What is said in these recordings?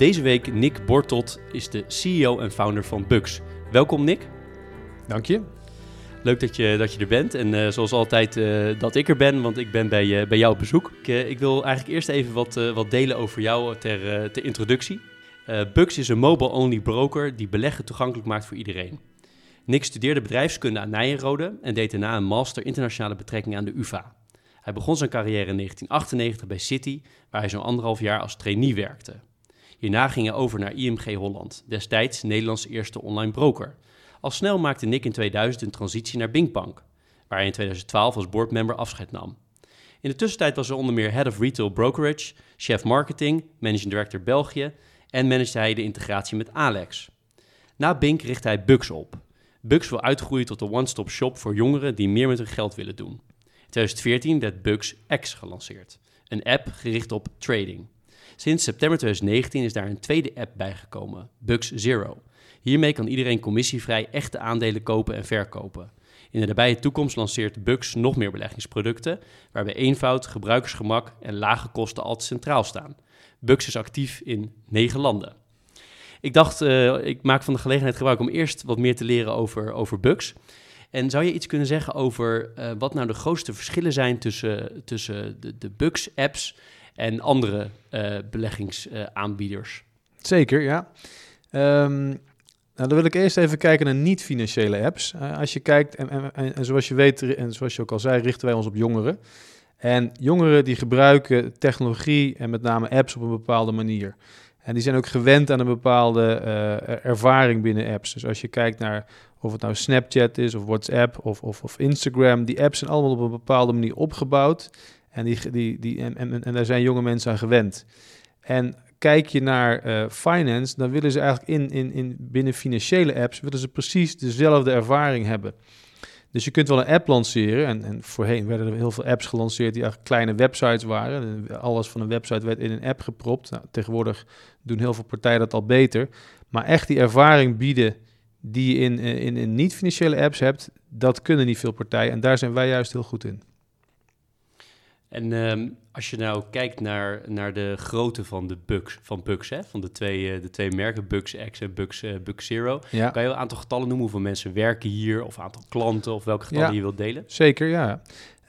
Deze week Nick Bortot is de CEO en founder van Bux. Welkom Nick. Dank je. Leuk dat je, dat je er bent. En uh, zoals altijd uh, dat ik er ben, want ik ben bij, uh, bij jou op bezoek. Ik, ik, wil eigenlijk eerst even wat, wat delen over jou ter, ter introductie. Bux is een mobile-only broker die beleggen toegankelijk maakt voor iedereen. Nick studeerde bedrijfskunde aan Nijenrode en deed daarna een master internationale betrekkingen aan de UvA. Hij begon zijn carrière in 1998 bij City, waar hij zo'n anderhalf jaar als trainee werkte. Hierna ging hij over naar IMG Holland, destijds Nederlands eerste online broker. Al snel maakte Nick in 2000 een transitie naar Binkbank, waar hij in 2012 als boardmember afscheid nam. In de tussentijd was hij onder meer Head of Retail Brokerage, Chef Marketing, Managing Director België en managede hij de integratie met Alex. Na Bink richtte hij Bux op. Bux wil uitgroeien tot een one-stop shop voor jongeren die meer met hun geld willen doen. In 2014 werd Bux X gelanceerd, een app gericht op trading. Sinds september 2019 is daar een tweede app bijgekomen, Bux Zero. Hiermee kan iedereen commissievrij echte aandelen kopen en verkopen. In de nabije toekomst lanceert Bux nog meer beleggingsproducten, waarbij eenvoud, gebruikersgemak en lage kosten altijd centraal staan. Bux is actief in negen landen. Ik dacht, uh, ik maak van de gelegenheid gebruik om eerst wat meer te leren over, over Bux. En zou je iets kunnen zeggen over uh, wat nou de grootste verschillen zijn tussen, tussen de, de Bux-apps en andere uh, beleggingsaanbieders? Zeker, ja. Um, nou, dan wil ik eerst even kijken naar niet-financiële apps. Uh, als je kijkt, en, en, en, zoals je weet, en zoals je ook al zei, richten wij ons op jongeren. En jongeren die gebruiken technologie en met name apps op een bepaalde manier. En die zijn ook gewend aan een bepaalde uh, ervaring binnen apps. Dus als je kijkt naar of het nou Snapchat is, of WhatsApp, of, of, of Instagram, die apps zijn allemaal op een bepaalde manier opgebouwd. En, die, die, die, en, en, en daar zijn jonge mensen aan gewend. En kijk je naar uh, finance, dan willen ze eigenlijk in, in, in binnen financiële apps willen ze precies dezelfde ervaring hebben. Dus je kunt wel een app lanceren. En, en voorheen werden er heel veel apps gelanceerd die eigenlijk kleine websites waren. Alles van een website werd in een app gepropt. Nou, tegenwoordig doen heel veel partijen dat al beter. Maar echt die ervaring bieden die je in, in, in niet-financiële apps hebt, dat kunnen niet veel partijen. En daar zijn wij juist heel goed in. En um, als je nou kijkt naar, naar de grootte van de bugs, van bugs, hè, van de twee, uh, de twee merken, Bugs X en Bugs, uh, Bugs Zero. Ja. Kan je een aantal getallen noemen? Hoeveel mensen werken hier? Of aantal klanten? Of welke getallen ja. je wilt delen? Zeker, ja.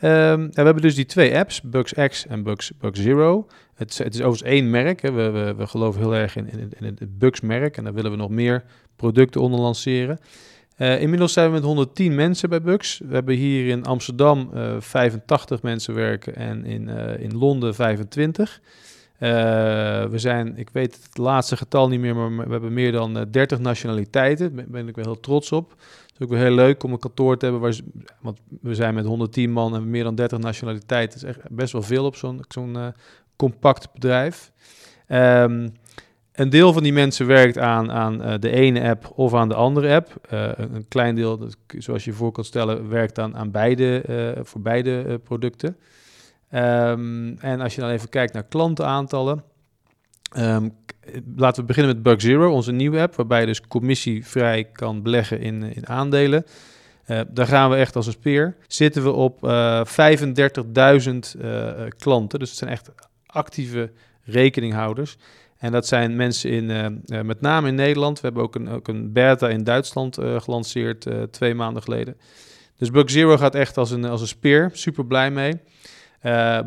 Um, we hebben dus die twee apps, Bugs X en Bugs, Bugs Zero. Het, het is overigens één merk. Hè. We, we, we geloven heel erg in, in, in het Bugs-merk. En daar willen we nog meer producten onder lanceren. Uh, inmiddels zijn we met 110 mensen bij Bux. We hebben hier in Amsterdam uh, 85 mensen werken en in, uh, in Londen 25. we zijn, ik weet het laatste getal niet meer, maar we hebben meer dan 30 nationaliteiten. Daar ben ik wel heel trots op. Het is ook wel heel leuk om een kantoor te hebben, waar, want we zijn met 110 man en meer dan 30 nationaliteiten. Dat is echt best wel veel op zo'n zo'n compact bedrijf. Um, een deel van die mensen werkt aan, aan uh, de ene app of aan de andere app. Uh, een klein deel, zoals je voor kan stellen, werkt dan aan beide, uh, voor beide producten. Um, en als je dan even kijkt naar klantenaantallen. Um, laten we beginnen met Bug Zero, onze nieuwe app, waarbij je dus commissievrij kan beleggen in, in aandelen. daar gaan we echt als een speer. Zitten we op 35.000 klanten, dus het zijn echt actieve rekeninghouders. En dat zijn mensen in, uh, met name in Nederland. We hebben ook een, ook een beta in Duitsland uh, gelanceerd uh, twee maanden geleden. Dus Bug Zero gaat echt als een, als een speer. Super blij mee.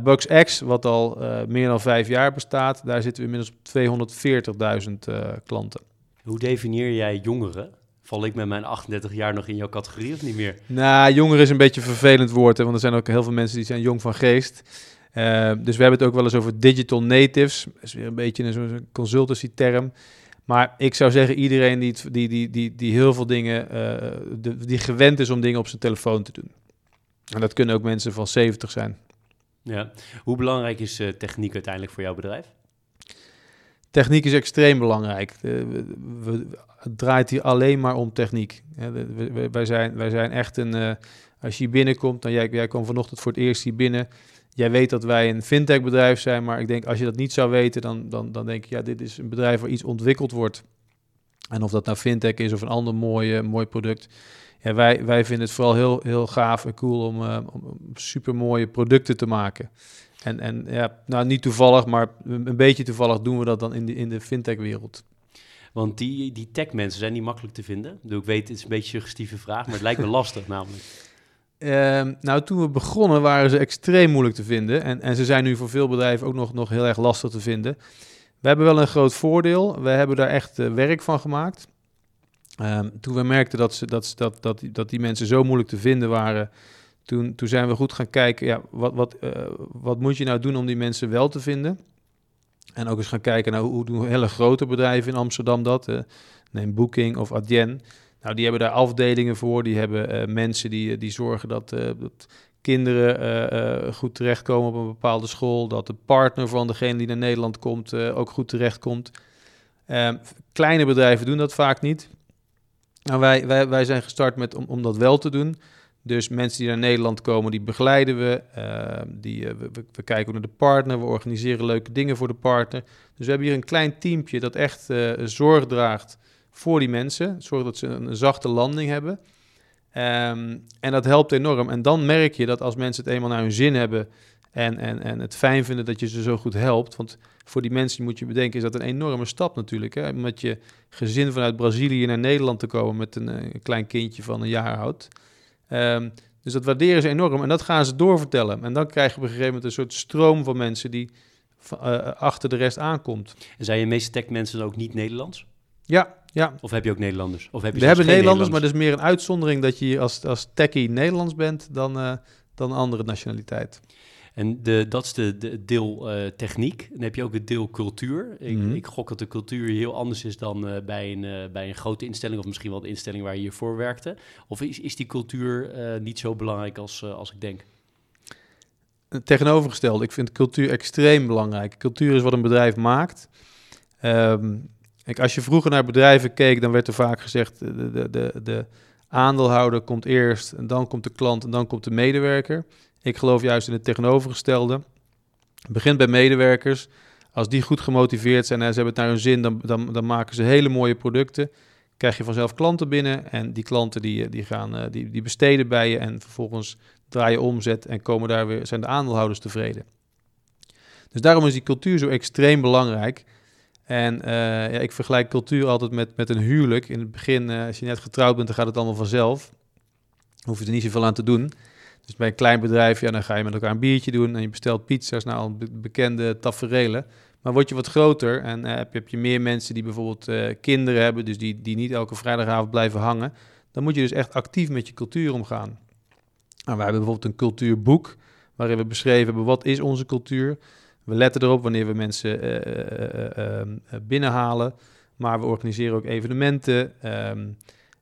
Bugs X, wat al meer dan vijf jaar bestaat, daar zitten we inmiddels op 240.000 klanten. Hoe definieer jij jongeren? Val ik met mijn 38 jaar nog in jouw categorie of niet meer? Nou, jongeren is een beetje een vervelend woord, hè, want er zijn ook heel veel mensen die zijn jong van geest. Uh, dus we hebben het ook wel eens over digital natives. Dat is weer een beetje een consultancy term. Maar ik zou zeggen, iedereen die, die, die, die, die heel veel dingen, uh, de, die gewend is om dingen op zijn telefoon te doen. En dat kunnen ook mensen van 70 zijn. Ja. Hoe belangrijk is uh, techniek uiteindelijk voor jouw bedrijf? Techniek is extreem belangrijk. Eh, we, we, het draait hier alleen maar om techniek. wij, zijn, wij zijn echt een... Als je hier binnenkomt, dan jij, jij kwam vanochtend voor het eerst hier binnen. Jij weet dat wij een fintech bedrijf zijn, maar ik denk als je dat niet zou weten, dan, dan, dan denk je, ja, dit is een bedrijf waar iets ontwikkeld wordt. En of dat nou fintech is of een ander mooi, mooi product. Ja, wij, wij vinden het vooral heel, heel gaaf en cool om, uh, om super mooie producten te maken. En, en ja, nou niet toevallig, maar een beetje toevallig doen we dat dan in de, in de fintech-wereld. Want die, die tech-mensen, zijn niet makkelijk te vinden? Ik weet, het is een beetje een suggestieve vraag, maar het lijkt me lastig namelijk. Uh, nou, toen we begonnen waren ze extreem moeilijk te vinden. En, en ze zijn nu voor veel bedrijven ook nog, nog heel erg lastig te vinden. We hebben wel een groot voordeel. We hebben daar echt uh, werk van gemaakt. Um, toen we merkten dat, ze, dat, dat, dat, dat die mensen zo moeilijk te vinden waren, toen, toen zijn we goed gaan kijken, ja, wat, wat, uh, wat moet je nou doen om die mensen wel te vinden? En ook eens gaan kijken naar hoe doen hele grote bedrijven in Amsterdam dat. Uh, neem Booking of Adyen. Nou, die hebben daar afdelingen voor. Die hebben uh, mensen die, die zorgen dat, dat kinderen goed terechtkomen op een bepaalde school. Dat de partner van degene die naar Nederland komt ook goed terechtkomt. Ehm, kleine bedrijven doen dat vaak niet. Nou, wij, wij, wij zijn gestart met om, om dat wel te doen. Dus mensen die naar Nederland komen, die begeleiden we. Uh, die, uh, we, we, kijken naar de partner, we organiseren leuke dingen voor de partner. Dus we hebben hier een klein teampje dat echt uh, zorg draagt voor die mensen. Zorg dat ze een, zachte landing hebben. Um, en dat helpt enorm. En dan merk je dat als mensen het eenmaal naar hun zin hebben en, en, en het fijn vinden dat je ze zo goed helpt. Want voor die mensen moet je bedenken, is dat een enorme stap natuurlijk. Hè? Met je gezin vanuit Brazilië naar Nederland te komen met een, een klein kindje van een jaar oud. Um, dus dat waarderen ze enorm en dat gaan ze doorvertellen. En dan krijg je op een gegeven moment een soort stroom van mensen die uh, achter de rest aankomt. En zijn je meeste tech mensen ook niet Nederlands? Ja, ja. Of heb je ook Nederlanders? Of heb je We hebben Nederlanders, maar dat is meer een uitzondering dat je als, als techie Nederlands bent dan, uh, dan een andere nationaliteit. En de, dat is de, de deel uh, techniek. Dan heb je ook het deel cultuur. Ik, mm -hmm. ik gok dat de cultuur heel anders is dan uh, bij, een, uh, bij een grote instelling... of misschien wel de instelling waar je hiervoor werkte. Of is, is die cultuur niet zo belangrijk als, als ik denk? Tegenovergesteld, ik vind cultuur extreem belangrijk. Cultuur is wat een bedrijf maakt. Um, als je vroeger naar bedrijven keek, dan werd er vaak gezegd... de, de, de, de aandeelhouder komt eerst, en dan komt de klant en dan komt de medewerker... Ik geloof juist in het tegenovergestelde. Het begint bij medewerkers. Als die goed gemotiveerd zijn en ze hebben het naar hun zin, dan, dan, dan maken ze hele mooie producten. Krijg je vanzelf klanten binnen en die klanten die, die, gaan, eh, die, besteden bij je en vervolgens draaien omzet en komen daar weer, zijn de aandeelhouders tevreden. Dus daarom is die cultuur zo extreem belangrijk. En uh, ja, ik vergelijk cultuur altijd met, met een huwelijk. In het begin, uh, als je net getrouwd bent, dan gaat het allemaal vanzelf. Hoef je er niet zoveel aan te doen. Dus bij een klein bedrijf, ja, dan ga je met elkaar een biertje doen en je bestelt pizza's, nou, be bekende taferelen. Maar word je wat groter en uh, heb, je, heb, je, meer mensen die bijvoorbeeld kinderen hebben, dus die, die niet elke vrijdagavond blijven hangen, dan moet je dus echt actief met je cultuur omgaan. Nou, wij hebben bijvoorbeeld een cultuurboek waarin we beschreven hebben wat is onze cultuur. We letten erop wanneer we mensen uh, binnenhalen, maar we organiseren ook evenementen. Um,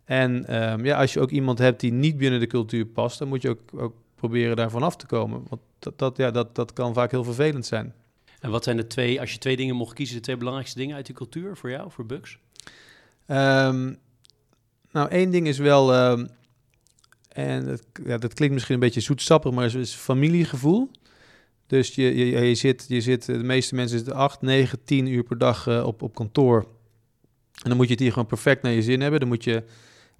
en um, ja, als je ook iemand hebt die niet binnen de cultuur past, dan moet je ook, ook proberen daarvan af te komen. Want dat, dat, ja, dat, dat kan vaak heel vervelend zijn. En wat zijn de twee, als je twee dingen mocht kiezen, de twee belangrijkste dingen uit die cultuur voor jou, voor Bugs? Um, nou, één ding is wel, um, en dat, ja, dat klinkt misschien een beetje zoetsappig, maar het is familiegevoel. Dus je, je, je, zit, je zit, de meeste mensen zitten 8, 9, 10 uur per dag uh, op, op kantoor. En dan moet je het hier gewoon perfect naar je zin hebben. Dan moet je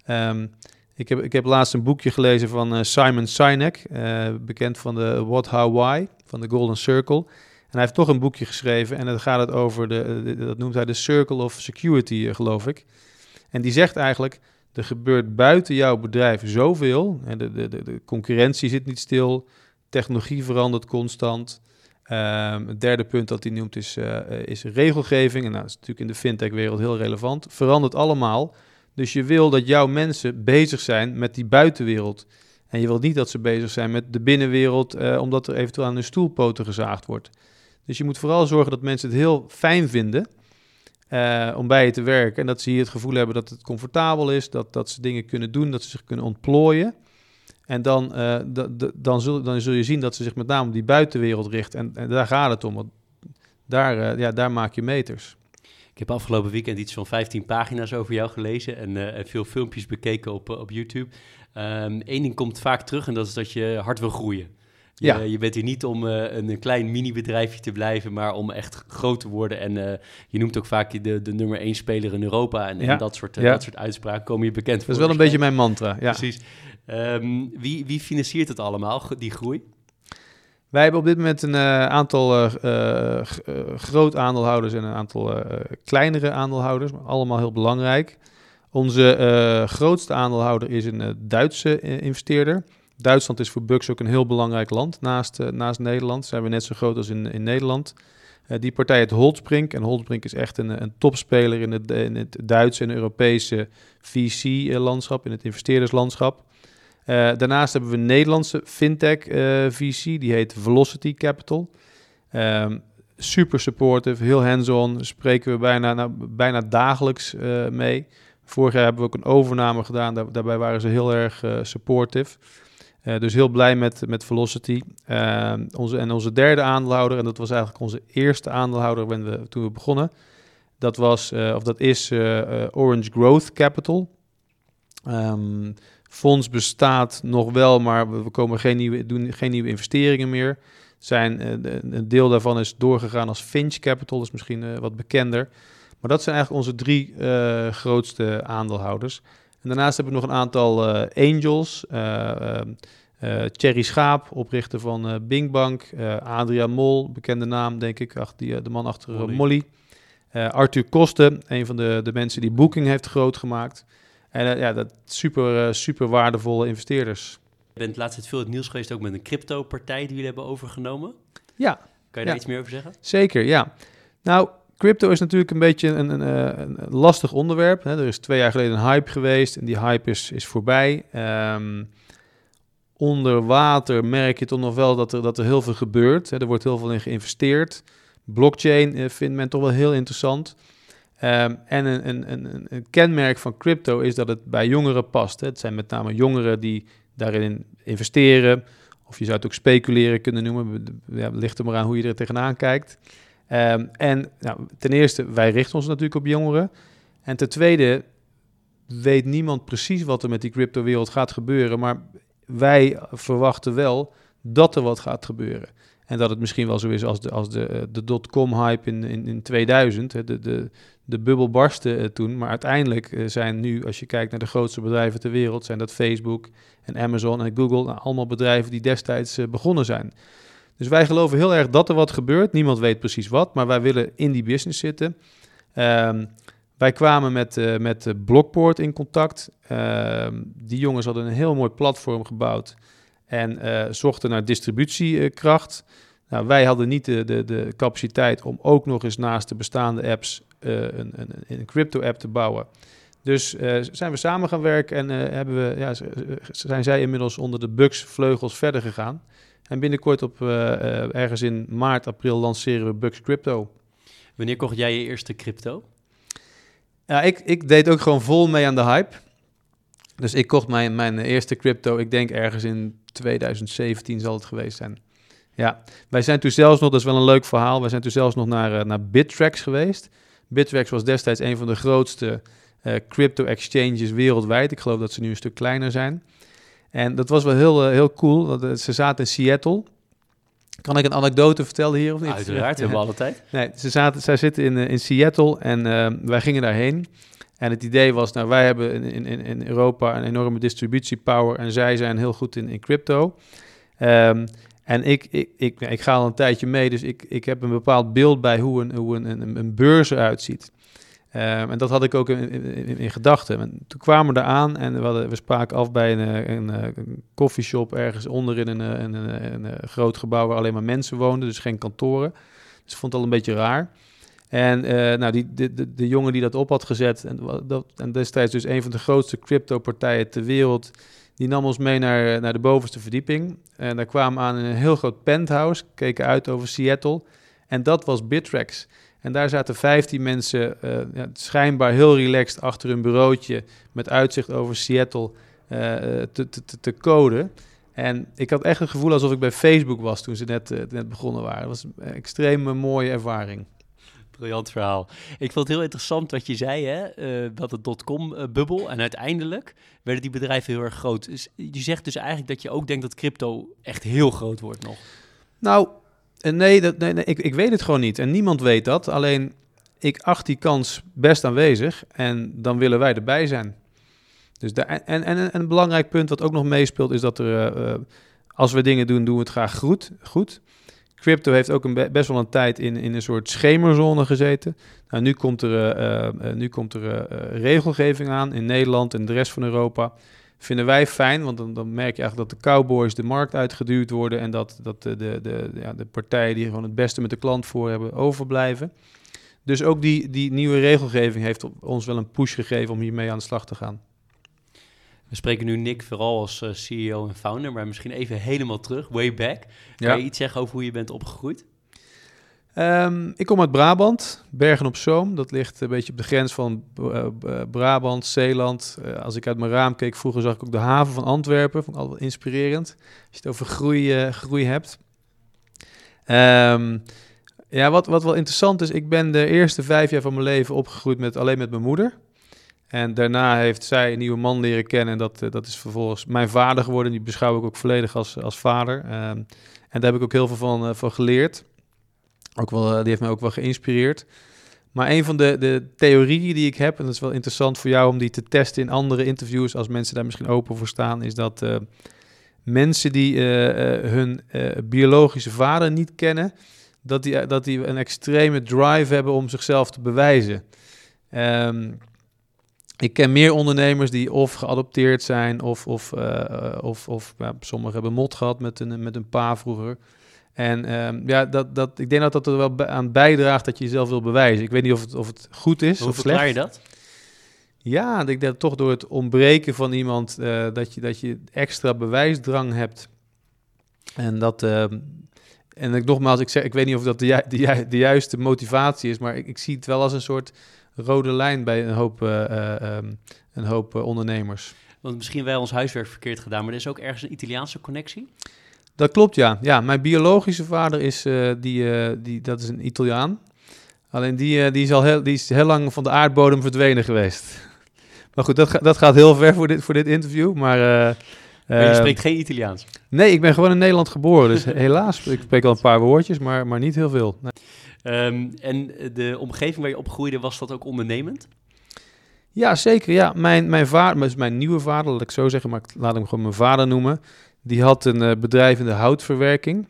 Um, ik, heb, ik heb laatst een boekje gelezen van uh, Simon Sinek, bekend van de What, How, Why, van de Golden Circle. En hij heeft toch een boekje geschreven en dan gaat het over, de, de, dat noemt hij de Circle of Security, geloof ik. En die zegt eigenlijk, er gebeurt buiten jouw bedrijf zoveel. En de, de, de concurrentie zit niet stil, technologie verandert constant. Um, het derde punt dat hij noemt is, is regelgeving. En nou, dat is natuurlijk in de fintech-wereld heel relevant. Verandert allemaal. Dus je wil dat jouw mensen bezig zijn met die buitenwereld. En je wilt niet dat ze bezig zijn met de binnenwereld, eh, omdat er eventueel aan hun stoelpoten gezaagd wordt. Dus je moet vooral zorgen dat mensen het heel fijn vinden om bij je te werken. En dat ze hier het gevoel hebben dat het comfortabel is, dat, dat ze dingen kunnen doen, dat ze zich kunnen ontplooien. En dan, uh, dan, zul, dan zul je zien dat ze zich met name op die buitenwereld richt. En, en daar gaat het om. Want daar, ja, daar maak je meters. Ik heb afgelopen weekend iets van 15 pagina's over jou gelezen en, en veel filmpjes bekeken op, op YouTube. Eén ehm, ding komt vaak terug en dat is dat je hard wil groeien. Je, ja. je bent hier niet om uh, een, klein mini-bedrijfje te blijven, maar om echt groot te worden. En uh, je noemt ook vaak de, de nummer één speler in Europa. En, en dat, soort, dat soort uitspraken komen je bekend voor. Dat is wel een beetje mijn mantra, ja. Precies. Um, wie, wie financiert het allemaal, die groei? Wij hebben op dit moment een aantal groot aandeelhouders en een aantal kleinere aandeelhouders, maar allemaal heel belangrijk. Onze grootste aandeelhouder is een Duitse investeerder. Duitsland is voor Bucks ook een heel belangrijk land. Naast, uh, naast Nederland zijn we net zo groot als in, in Nederland. Uh, die partij heet Holtzbrink. En Holtzbrink is echt een, een topspeler in het, in het Duitse en Europese VC-landschap, in het investeerderslandschap. Uh, daarnaast hebben we een Nederlandse fintech VC, die heet Velocity Capital. Um, super supportive, heel hands-on, spreken we bijna, nou, bijna dagelijks mee. Vorig jaar hebben we ook een overname gedaan, Daar, daarbij waren ze heel erg supportive. Uh, dus heel blij met, met Velocity. Uh, onze, en onze derde aandeelhouder, en dat was eigenlijk onze eerste aandeelhouder we, toen we begonnen. Dat, was, of dat is Orange Growth Capital. Um, fonds bestaat nog wel, maar we komen geen nieuwe, doen geen nieuwe investeringen meer. Zijn, een deel daarvan is doorgegaan als Finch Capital, dus misschien wat bekender. Maar dat zijn eigenlijk onze drie grootste aandeelhouders. En daarnaast hebben we nog een aantal uh, angels. Uh, Thierry Schaap, oprichter van Bing Bank. Adriaan Mol, bekende naam denk ik, ach, die, de man achter Molly. Molly. Arthur Kosten, een van de, de mensen die Booking heeft groot gemaakt. En ja, dat super, super waardevolle investeerders. Je bent laatst veel het nieuws geweest ook met een crypto-partij die jullie hebben overgenomen. Ja. Kan je daar iets meer over zeggen? Zeker, ja. Nou, Crypto is natuurlijk een beetje een, een, een, een lastig onderwerp. Hè. Er is twee jaar geleden een hype geweest en die hype is, is voorbij. Um, onder water merk je toch nog wel dat er, dat er heel veel gebeurt. Hè. Er wordt heel veel in geïnvesteerd. Blockchain vindt men toch wel heel interessant. Um, en een, een, een, een, kenmerk van crypto is dat het bij jongeren past. Hè. Het zijn met name jongeren die daarin investeren. Of je zou het ook speculeren kunnen noemen. Ja, ligt er maar aan hoe je er tegenaan kijkt. Um, en nou, ten eerste, wij richten ons natuurlijk op jongeren. En ten tweede, weet niemand precies wat er met die crypto-wereld gaat gebeuren. Maar wij verwachten wel dat er wat gaat gebeuren. En dat het misschien wel zo is als de, eh, de dotcom-hype in, in, in 2000. De, de, de bubbel barstte uh, toen. Maar uiteindelijk uh, zijn nu, als je kijkt naar de grootste bedrijven ter wereld... zijn dat Facebook en Amazon en Google. Nou, allemaal bedrijven die destijds begonnen zijn. Dus wij geloven heel erg dat er wat gebeurt. Niemand weet precies wat, maar wij willen in die business zitten. Um, wij kwamen met, met Blockport in contact. Uh, die jongens hadden een heel mooi platform gebouwd en zochten naar distributiekracht. Nou, wij hadden niet de, de, de capaciteit om ook nog eens naast de bestaande apps eh, een, een, een crypto-app te bouwen. Dus zijn we samen gaan werken en hebben we, ja, zijn zij inmiddels onder de Bugs vleugels verder gegaan. En binnenkort op uh, ergens in maart, april lanceren we Bucks Crypto. Wanneer kocht jij je eerste crypto? Ja, ik, ik deed ook gewoon vol mee aan de hype. Dus ik kocht mijn, mijn eerste crypto, ik denk ergens in 2017 zal het geweest zijn. Ja, wij zijn toen zelfs nog, dat is wel een leuk verhaal, wij zijn toen zelfs nog naar, uh, naar Bittrex geweest. Bittrex was destijds een van de grootste uh, crypto exchanges wereldwijd. Ik geloof dat ze nu een stuk kleiner zijn. En dat was wel heel, uh, heel cool. Want, ze zaten in Seattle. Kan ik een anekdote vertellen hier of niet? Uiteraard, hebben we alle tijd. Nee, ze zaten, zij zitten in, in Seattle en wij gingen daarheen. En het idee was, nou wij hebben in, in, in Europa een enorme distributiepower en zij zijn heel goed in, in crypto. Um, en ik, ik, ik, ik, ga al een tijdje mee, dus ik, ik heb een bepaald beeld bij hoe een, hoe een, een, beurs eruit ziet. Um, en dat had ik ook in, in, gedachten. toen kwamen we er aan en we, hadden, we spraken af bij een, een, een coffeeshop ergens onder in een, een, een, groot gebouw waar alleen maar mensen woonden, dus geen kantoren. Dus vond het al een beetje raar. En nou, die, de, de, de, jongen die dat op had gezet, en, dat, en destijds dus een van de grootste crypto-partijen ter wereld, die nam ons mee naar, naar de bovenste verdieping. En daar kwamen aan in een heel groot penthouse, keken uit over Seattle. En dat was Bittrex. En daar zaten 15 mensen uh, ja, schijnbaar heel relaxed achter hun bureautje met uitzicht over Seattle uh, te, te, te, coden. En ik had echt het gevoel alsof ik bij Facebook was toen ze net, uh, net begonnen waren. Het was een extreem mooie ervaring. Briljant verhaal. Ik vond het heel interessant wat je zei, hè? Uh, dat het dotcom-bubbel. En uiteindelijk werden die bedrijven heel erg groot. Dus je zegt dus eigenlijk dat je ook denkt dat crypto echt heel groot wordt nog. Nou, nee, dat, nee, nee ik, ik weet het gewoon niet. En niemand weet dat. Alleen, ik acht die kans best aanwezig. En dan willen wij erbij zijn. Dus de, en, en, en een belangrijk punt wat ook nog meespeelt, is dat er, als we dingen doen, doen we het graag goed. goed. Crypto heeft ook een best wel een tijd in, in een soort schemerzone gezeten. Nou, nu komt er, uh, uh, nu komt er regelgeving aan in Nederland en de rest van Europa. Vinden wij fijn, want dan, dan merk je eigenlijk dat de cowboys de markt uitgeduwd worden en dat, dat de, de, de, ja, de partijen die gewoon het beste met de klant voor hebben overblijven. Dus ook die, die nieuwe regelgeving heeft ons wel een push gegeven om hiermee aan de slag te gaan. We spreken nu Nick vooral als uh, CEO en founder, maar misschien even helemaal terug, way back. Kan je iets zeggen over hoe je bent opgegroeid? Um, ik kom uit Brabant, Bergen op Zoom. Dat ligt een beetje op de grens van uh, Brabant, Zeeland. Uh, als ik uit mijn raam keek vroeger, zag ik ook de haven van Antwerpen. Vond ik altijd inspirerend. Als je het over groei, groei hebt. Um, ja, wat, wat wel interessant is, ik ben de eerste vijf jaar van mijn leven opgegroeid met, alleen met mijn moeder. En daarna heeft zij een nieuwe man leren kennen. En dat, eh, dat is vervolgens mijn vader geworden. Die beschouw ik ook volledig als, als vader. Um, en daar heb ik ook heel veel van, uh, van geleerd. Ook wel, uh, die heeft mij ook wel geïnspireerd. Maar een van de, de theorieën die ik heb, en dat is wel interessant voor jou om die te testen in andere interviews, als mensen daar misschien open voor staan, is dat mensen die hun biologische vader niet kennen, dat die, dat die een extreme drive hebben om zichzelf te bewijzen. Um, ik ken meer ondernemers die of geadopteerd zijn of, of, uh, of, of ja, sommigen hebben mot gehad met een, met een pa vroeger. En um, ja, dat, dat, ik denk dat dat er wel aan bijdraagt dat je jezelf wil bewijzen. Ik weet niet of het, of het goed is Hoe of slecht. Hoe je dat? Ja, ik denk dat toch door het ontbreken van iemand uh, dat, je, dat je extra bewijsdrang hebt. En dat... Uh, en ik, nogmaals, ik, zeg, ik weet niet of dat de, ju de, de juiste motivatie is, maar ik, ik zie het wel als een soort rode lijn bij een hoop, uh, um, een hoop uh, ondernemers. Want misschien wij ons huiswerk verkeerd gedaan, maar er is ook ergens een Italiaanse connectie? Dat klopt, ja. Ja, mijn biologische vader is, uh, die, die, dat is een Italiaan. Alleen die, die, is al heel, die is heel lang van de aardbodem verdwenen geweest. maar goed, dat, ga, dat gaat heel ver voor dit, voor dit interview, maar... maar je spreekt geen Italiaans? Nee, ik ben gewoon in Nederland geboren, dus helaas. Ik spreek al een paar woordjes, maar, maar niet heel veel. Nee. Um, en de omgeving waar je opgroeide, was dat ook ondernemend? Ja, zeker. Ja. Mijn, mijn vader, mijn nieuwe vader, laat ik zo zeggen, maar ik laat hem gewoon mijn vader noemen. Die had een uh, bedrijf in de houtverwerking.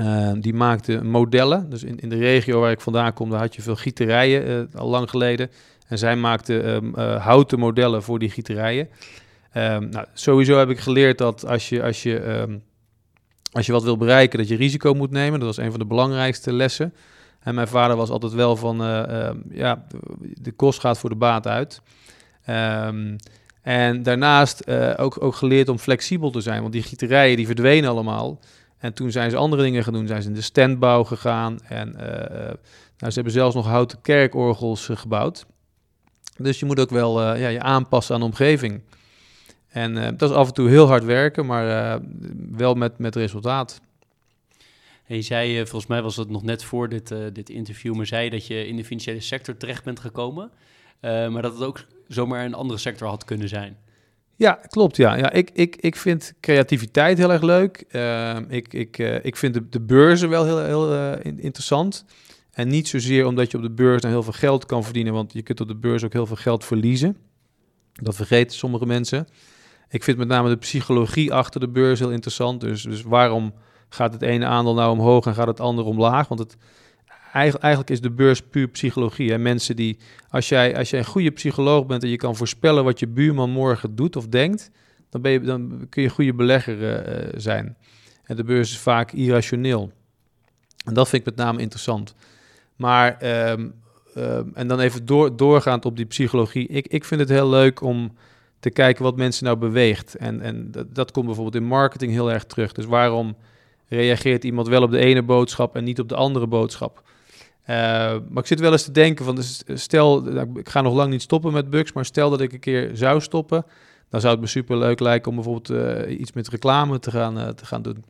Uh, die maakte modellen. Dus in, in de regio waar ik vandaan kom, daar had je veel gieterijen uh, al lang geleden. En zij maakte um, houten modellen voor die gieterijen. Nou, sowieso heb ik geleerd dat als je, als je als je wat wil bereiken, dat je risico moet nemen. Dat was een van de belangrijkste lessen. En mijn vader was altijd wel van, uh, uh, ja, de kost gaat voor de baat uit. Um, en daarnaast uh, ook, ook geleerd om flexibel te zijn, want die gieterijen die verdwenen allemaal. En toen zijn ze andere dingen gaan doen. Zijn ze in de standbouw gegaan en nou, ze hebben zelfs nog houten kerkorgels gebouwd. Dus je moet ook wel ja, je aanpassen aan de omgeving. En uh, dat is af en toe heel hard werken, maar uh, wel met, met resultaat. En je zei, uh, volgens mij was het nog net voor dit, dit interview, maar zei dat je in de financiële sector terecht bent gekomen. maar dat het ook zomaar een andere sector had kunnen zijn. Ja, klopt. Ja. Ja, ik, ik, ik vind creativiteit heel erg leuk. ik, ik, ik vind de, de beurzen wel heel, heel interessant. En niet zozeer omdat je op de beurs dan heel veel geld kan verdienen, want je kunt op de beurs ook heel veel geld verliezen. Dat vergeten sommige mensen. Ik vind met name de psychologie achter de beurs heel interessant. Dus, dus waarom gaat het ene aandeel nou omhoog en gaat het andere omlaag? Want het, eigenlijk is de beurs puur psychologie. Mensen die, als jij, als jij een goede psycholoog bent en je kan voorspellen wat je buurman morgen doet of denkt, dan, ben je, dan kun je een goede belegger uh, zijn. En de beurs is vaak irrationeel. En dat vind ik met name interessant. Maar, um, um, en dan even door, doorgaand op die psychologie. Ik, ik vind het heel leuk om te kijken wat mensen nou beweegt. En, en dat, dat komt bijvoorbeeld in marketing heel erg terug. Dus waarom reageert iemand wel op de ene boodschap en niet op de andere boodschap? Uh, maar ik zit wel eens te denken van, dus stel, nou, ik ga nog lang niet stoppen met bugs, maar stel dat ik een keer zou stoppen, dan zou het me super leuk lijken om bijvoorbeeld uh, iets met reclame te gaan, uh, te gaan doen.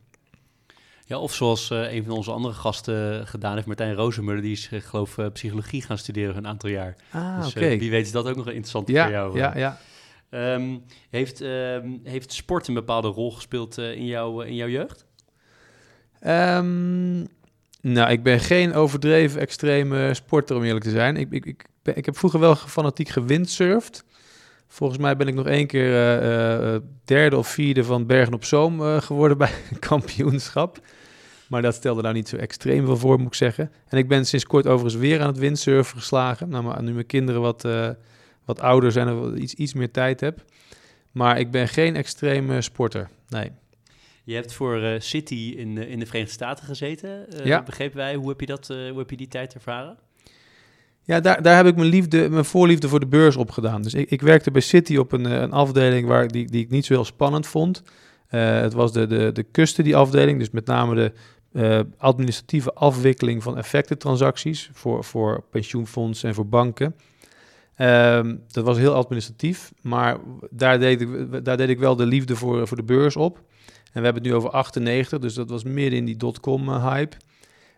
Ja, of zoals een van onze andere gasten gedaan heeft, Martijn Rozemuller, die is, geloof ik, psychologie gaan studeren een aantal jaar. Ah, dus oké. wie weet is dat ook nog interessant ja, voor jou. Ja, ja. Um, heeft, uh, heeft sport een bepaalde rol gespeeld in, jou, in jouw jeugd? Um, nou, ik ben geen overdreven extreme sporter, om eerlijk te zijn. Ik, ik, ik, ik heb vroeger wel fanatiek gewindsurfd. Volgens mij ben ik nog één keer uh, derde of vierde van Bergen op Zoom geworden bij een kampioenschap. Maar dat stelde nou niet zo extreem veel voor, moet ik zeggen. En ik ben sinds kort overigens weer aan het windsurfen geslagen. Nou, maar nu mijn kinderen wat, wat ouder zijn en iets, iets meer tijd heb. Maar ik ben geen extreme sporter, nee. Je hebt voor City in, in de Verenigde Staten gezeten, ja. begrepen wij. Hoe heb je, dat, hoe heb je die tijd ervaren? Ja, daar, daar heb ik mijn, liefde, mijn voorliefde voor de beurs op gedaan. Dus ik, ik werkte bij City op een, een afdeling waar, die, die ik niet zo heel spannend vond. Het was de, de, de custody afdeling, dus met name de uh, administratieve afwikkeling van effectentransacties voor, voor pensioenfondsen en voor banken. Uh, dat was heel administratief, maar daar deed ik, daar deed ik wel de liefde voor, voor de beurs op. En we hebben het nu over 98, dus dat was midden in die dotcom hype.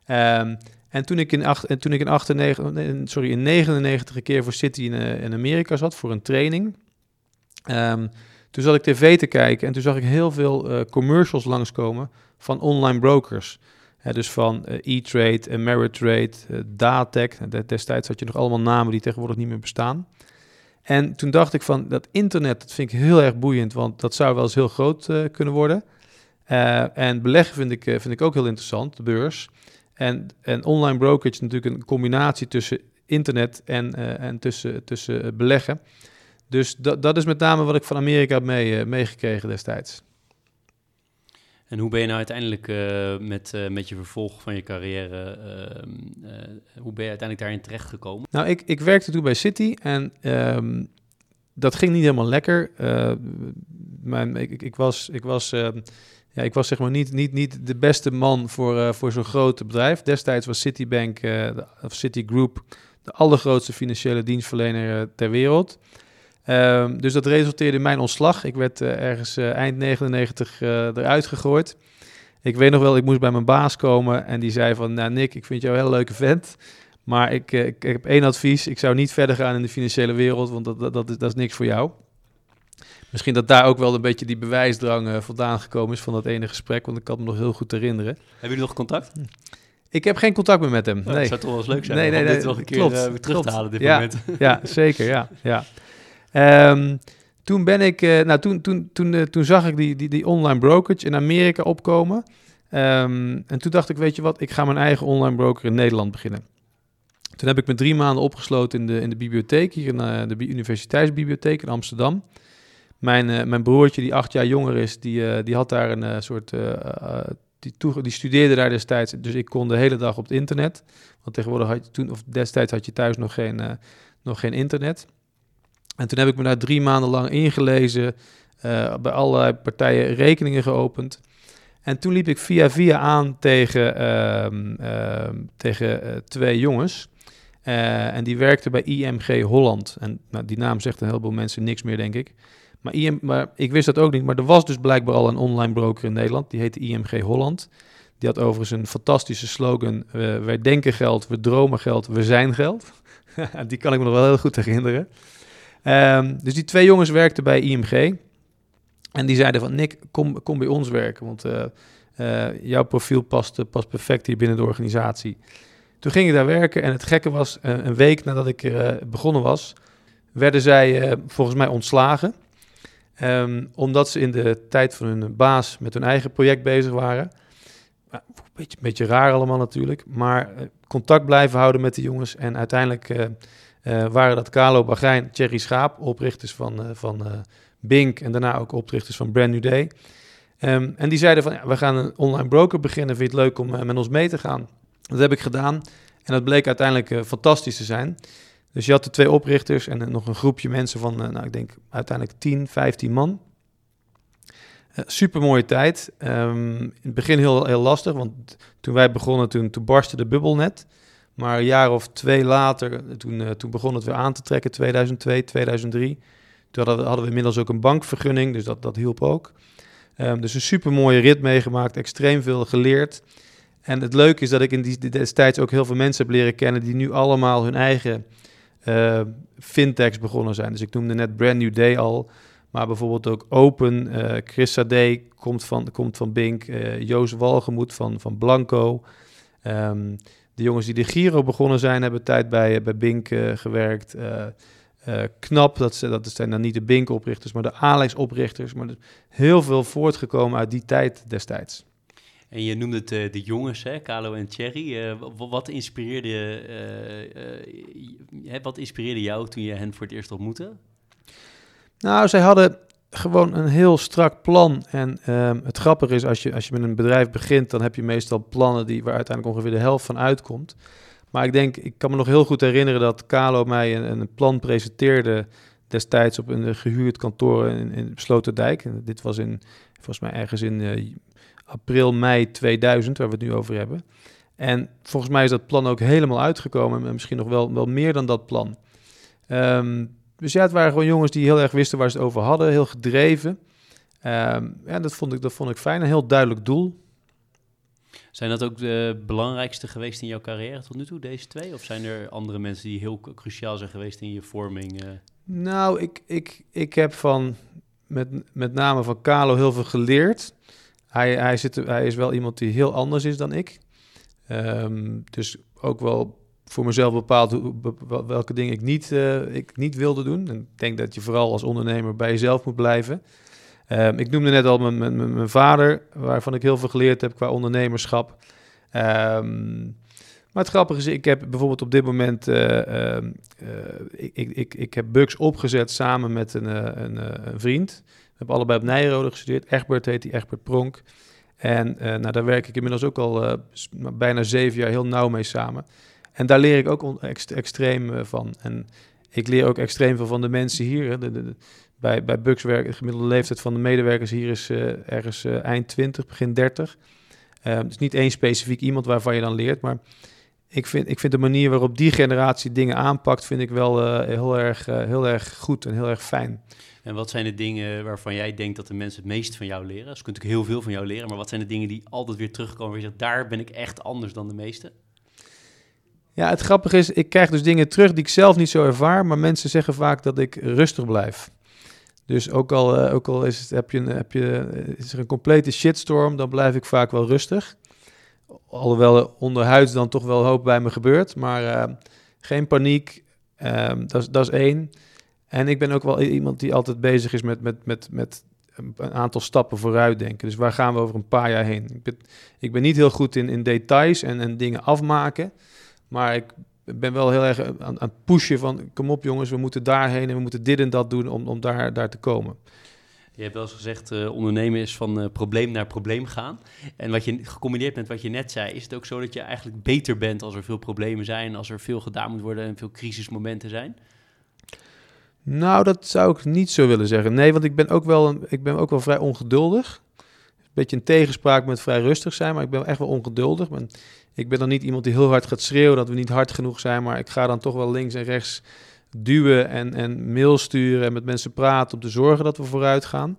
Um, en toen ik in, toen ik in, 98, sorry, in 99 keer voor City in, uh, in Amerika zat voor een training, um, toen zat ik tv te kijken en toen zag ik heel veel uh, commercials langskomen van online brokers. Dus van E-Trade, Ameritrade, Datec. Destijds had je nog allemaal namen die tegenwoordig niet meer bestaan. En toen dacht ik van, dat internet, dat vind ik heel erg boeiend, want dat zou wel eens heel groot kunnen worden. en beleggen vind ik, vind ik ook heel interessant, de beurs. En, en online brokerage natuurlijk een combinatie tussen internet en, en tussen, tussen beleggen. Dus dat, dat is met name wat ik van Amerika heb mee, meegekregen destijds. En hoe ben je nou uiteindelijk uh, met, met je vervolg van je carrière, ehm, hoe ben je uiteindelijk daarin terechtgekomen? Nou, ik, ik werkte toen bij City en um, dat ging niet helemaal lekker. mijn, ik, ik was, ik was ehm, ja, ik was zeg maar niet, niet, niet de beste man voor, voor zo'n groot bedrijf. Destijds was Citibank uh, of Citigroup de allergrootste financiële dienstverlener ter wereld. Um, dus dat resulteerde in mijn ontslag. Ik werd ergens eind 99 eruit gegooid. Ik weet nog wel, ik moest bij mijn baas komen en die zei van... Nou Nick, ik vind jou een hele leuke vent, maar ik, ik, ik heb één advies. Ik zou niet verder gaan in de financiële wereld, want dat, dat, dat, is, dat is niks voor jou. Misschien dat daar ook wel een beetje die bewijsdrang uh, vandaan gekomen is van dat ene gesprek, want ik kan me nog heel goed herinneren. Hebben jullie nog contact? Ik heb geen contact meer met hem. Oh, nee. Dat zou toch wel eens leuk zijn nee, nee, om nee, dit nog een keer klopt, uh, weer terug klopt. te halen, dit ja, moment. ja, zeker, ja. ja. Um, toen ben ik, uh, nou toen, toen, uh, toen zag ik die, die, die online brokerage in Amerika opkomen. Um, en toen dacht ik, weet je wat, ik ga mijn eigen online broker in Nederland beginnen. Toen heb ik me drie maanden opgesloten in de, in de bibliotheek, hier in uh, de universiteitsbibliotheek in Amsterdam. Mijn, mijn broertje, die acht jaar jonger is, die, die had daar een soort. die, die studeerde daar destijds. Dus ik kon de hele dag op het internet. Want tegenwoordig had je toen, of destijds had je thuis nog geen, nog geen internet. En toen heb ik me daar drie maanden lang ingelezen. bij allerlei partijen rekeningen geopend. En toen liep ik via via aan tegen, uh, tegen twee jongens. Uh, en die werkte bij IMG Holland. En nou, die naam zegt een heleboel mensen niks meer, denk ik. Maar, IM, maar ik wist dat ook niet. Maar er was dus blijkbaar al een online broker in Nederland. Die heette IMG Holland. Die had overigens een fantastische slogan. Wij denken geld, we dromen geld, we zijn geld. die kan ik me nog wel heel goed herinneren. Um, dus die twee jongens werkten bij IMG. En die zeiden van, Nick, kom, kom bij ons werken. Want uh, uh, jouw profiel past, past perfect hier binnen de organisatie. Toen ging ik daar werken en het gekke was, een week nadat ik begonnen was, werden zij volgens mij ontslagen. Um, omdat ze in de tijd van hun baas met hun eigen project bezig waren. Een beetje, beetje raar allemaal natuurlijk, maar contact blijven houden met de jongens. En uiteindelijk waren dat Carlo Bagijn, Thierry Schaap, oprichters van, van Bink en daarna ook oprichters van Brand New Day. Um, en die zeiden van, ja, we gaan een online broker beginnen, vind je het leuk om met ons mee te gaan? Dat heb ik gedaan en dat bleek uiteindelijk fantastisch te zijn. Dus je had de twee oprichters en nog een groepje mensen van, nou, ik denk uiteindelijk 10, 15 man. Super mooie tijd. Um, in het begin heel, heel lastig, want toen wij begonnen, toen barstte de bubbel net. Maar een jaar of twee later, toen, toen begon het weer aan te trekken, 2002, 2003. Toen hadden we, hadden we inmiddels ook een bankvergunning, dus dat, dat hielp ook. Ehm, dus een super mooie rit meegemaakt, extreem veel geleerd. En het leuke is dat ik in die destijds ook heel veel mensen heb leren kennen die nu allemaal hun eigen uh, fintechs begonnen zijn. Dus ik noemde net Brand New Day al, maar bijvoorbeeld ook Open. Uh, Chris komt van, komt van Bink, uh, Joost Walgemoed van, van Blanco. Um, de jongens die de Giro begonnen zijn, hebben tijd bij, bij Bink gewerkt. knap, dat, ze, dat zijn dan niet de Bink-oprichters, maar de Alex-oprichters. Maar heel veel voortgekomen uit die tijd destijds. En je noemde het uh, de jongens, hè, Carlo en Thierry. Uh, wat, inspireerde, wat inspireerde jou toen je hen voor het eerst ontmoette? Nou, zij hadden gewoon een heel strak plan. En ehm, het grappige is, als je, als je met een bedrijf begint, dan heb je meestal plannen die, waar uiteindelijk ongeveer de helft van uitkomt. Maar ik denk, ik kan me nog heel goed herinneren dat Carlo mij een, een plan presenteerde destijds op een gehuurd kantoor in, in Sloterdijk. En dit was in, volgens mij ergens in april, mei 2000, waar we het nu over hebben. En volgens mij is dat plan ook helemaal uitgekomen. En misschien nog wel, wel meer dan dat plan. Um, dus ja, het waren gewoon jongens die heel erg wisten waar ze het over hadden. Heel gedreven. Um, ja, dat vond, ik, dat vond ik fijn. Een heel duidelijk doel. Zijn dat ook de belangrijkste geweest in jouw carrière tot nu toe, deze twee? Of zijn er andere mensen die heel cruciaal zijn geweest in je vorming? Uh... Nou, ik, ik, ik heb van met, met name van Carlo heel veel geleerd. Hij, hij, zit, hij is wel iemand die heel anders is dan ik. Um, dus ook wel voor mezelf bepaald welke dingen ik niet, uh, ik niet wilde doen. En ik denk dat je vooral als ondernemer bij jezelf moet blijven. Um, ik noemde net al mijn, mijn, mijn, vader, waarvan ik heel veel geleerd heb qua ondernemerschap. Um, maar het grappige is, ik heb bijvoorbeeld op dit moment, uh, uh, ik, ik, ik heb Bugs opgezet samen met een, een, een vriend hebben allebei op Nijrode gestudeerd. Egbert heet die, Egbert Pronk. En nou, daar werk ik inmiddels ook al bijna zeven jaar heel nauw mee samen. En daar leer ik ook ext extreem uh, van. En ik leer ook extreem veel van de mensen hier. Bij, bij Bugs werk, de gemiddelde leeftijd van de medewerkers hier is ergens eind 20, begin 30. het is niet één specifiek iemand waarvan je dan leert, maar ik vind, ik vind de manier waarop die generatie dingen aanpakt, vind ik wel heel, erg, heel erg goed en heel erg fijn. En wat zijn de dingen waarvan jij denkt dat de mensen het meest van jou leren? Ze kunnen natuurlijk heel veel van jou leren, maar wat zijn de dingen die altijd weer terugkomen waar je zegt, daar ben ik echt anders dan de meesten? Ja, het grappige is, ik krijg dus dingen terug die ik zelf niet zo ervaar, maar mensen zeggen vaak dat ik rustig blijf. Dus ook al, uh, ook al is, het, heb je, heb je, is er een complete shitstorm, dan blijf ik vaak wel rustig. Alhoewel onderhuids dan toch wel hoop bij me gebeurt, maar uh, geen paniek, uh, dat is één. En ik ben ook wel iemand die altijd bezig is met, met, met, met een aantal stappen vooruit denken. Dus waar gaan we over een paar jaar heen? Ik ben, ik ben niet heel goed in, in details en, en dingen afmaken. Maar ik ben wel heel erg aan, aan het pushen van... kom op jongens, we moeten daarheen en we moeten dit en dat doen om, om daar, daar te komen. Je hebt wel eens gezegd, uh, ondernemen is van uh, probleem naar probleem gaan. En wat je gecombineerd met wat je net zei, is het ook zo dat je eigenlijk beter bent als er veel problemen zijn, als er veel gedaan moet worden en veel crisismomenten zijn? Nou, dat zou ik niet zo willen zeggen. Nee, want ik ben ook wel, een, ik ben ook wel vrij ongeduldig. Een beetje een tegenspraak met vrij rustig zijn, maar ik ben echt wel ongeduldig. Ben, ik ben dan niet iemand die heel hard gaat schreeuwen dat we niet hard genoeg zijn, maar ik ga dan toch wel links en rechts duwen en, en mail sturen en met mensen praten om te zorgen dat we vooruit gaan.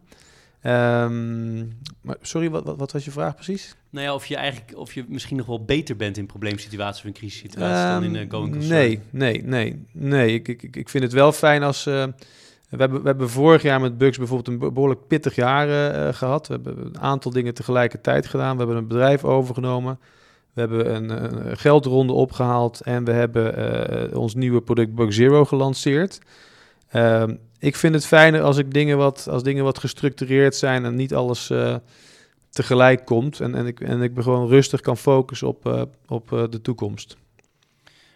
Um, maar sorry, wat, wat, wat, was je vraag precies? Nou ja, of je eigenlijk, of je misschien nog wel beter bent in probleemsituaties of in crisissituaties um, dan in uh, going concern. Nee, nee, nee, nee. Ik, ik, ik vind het wel fijn als... Uh, we, hebben, we hebben vorig jaar met Bugs bijvoorbeeld een behoorlijk pittig jaar uh, gehad. We hebben een aantal dingen tegelijkertijd gedaan. We hebben een bedrijf overgenomen. We hebben een, geldronde opgehaald. En we hebben ons nieuwe product Bug Zero gelanceerd. Um, ik vind het fijner als, ik dingen wat, als dingen wat gestructureerd zijn en niet alles tegelijk komt. En, en, ik, en ik gewoon rustig kan focussen op, op de toekomst.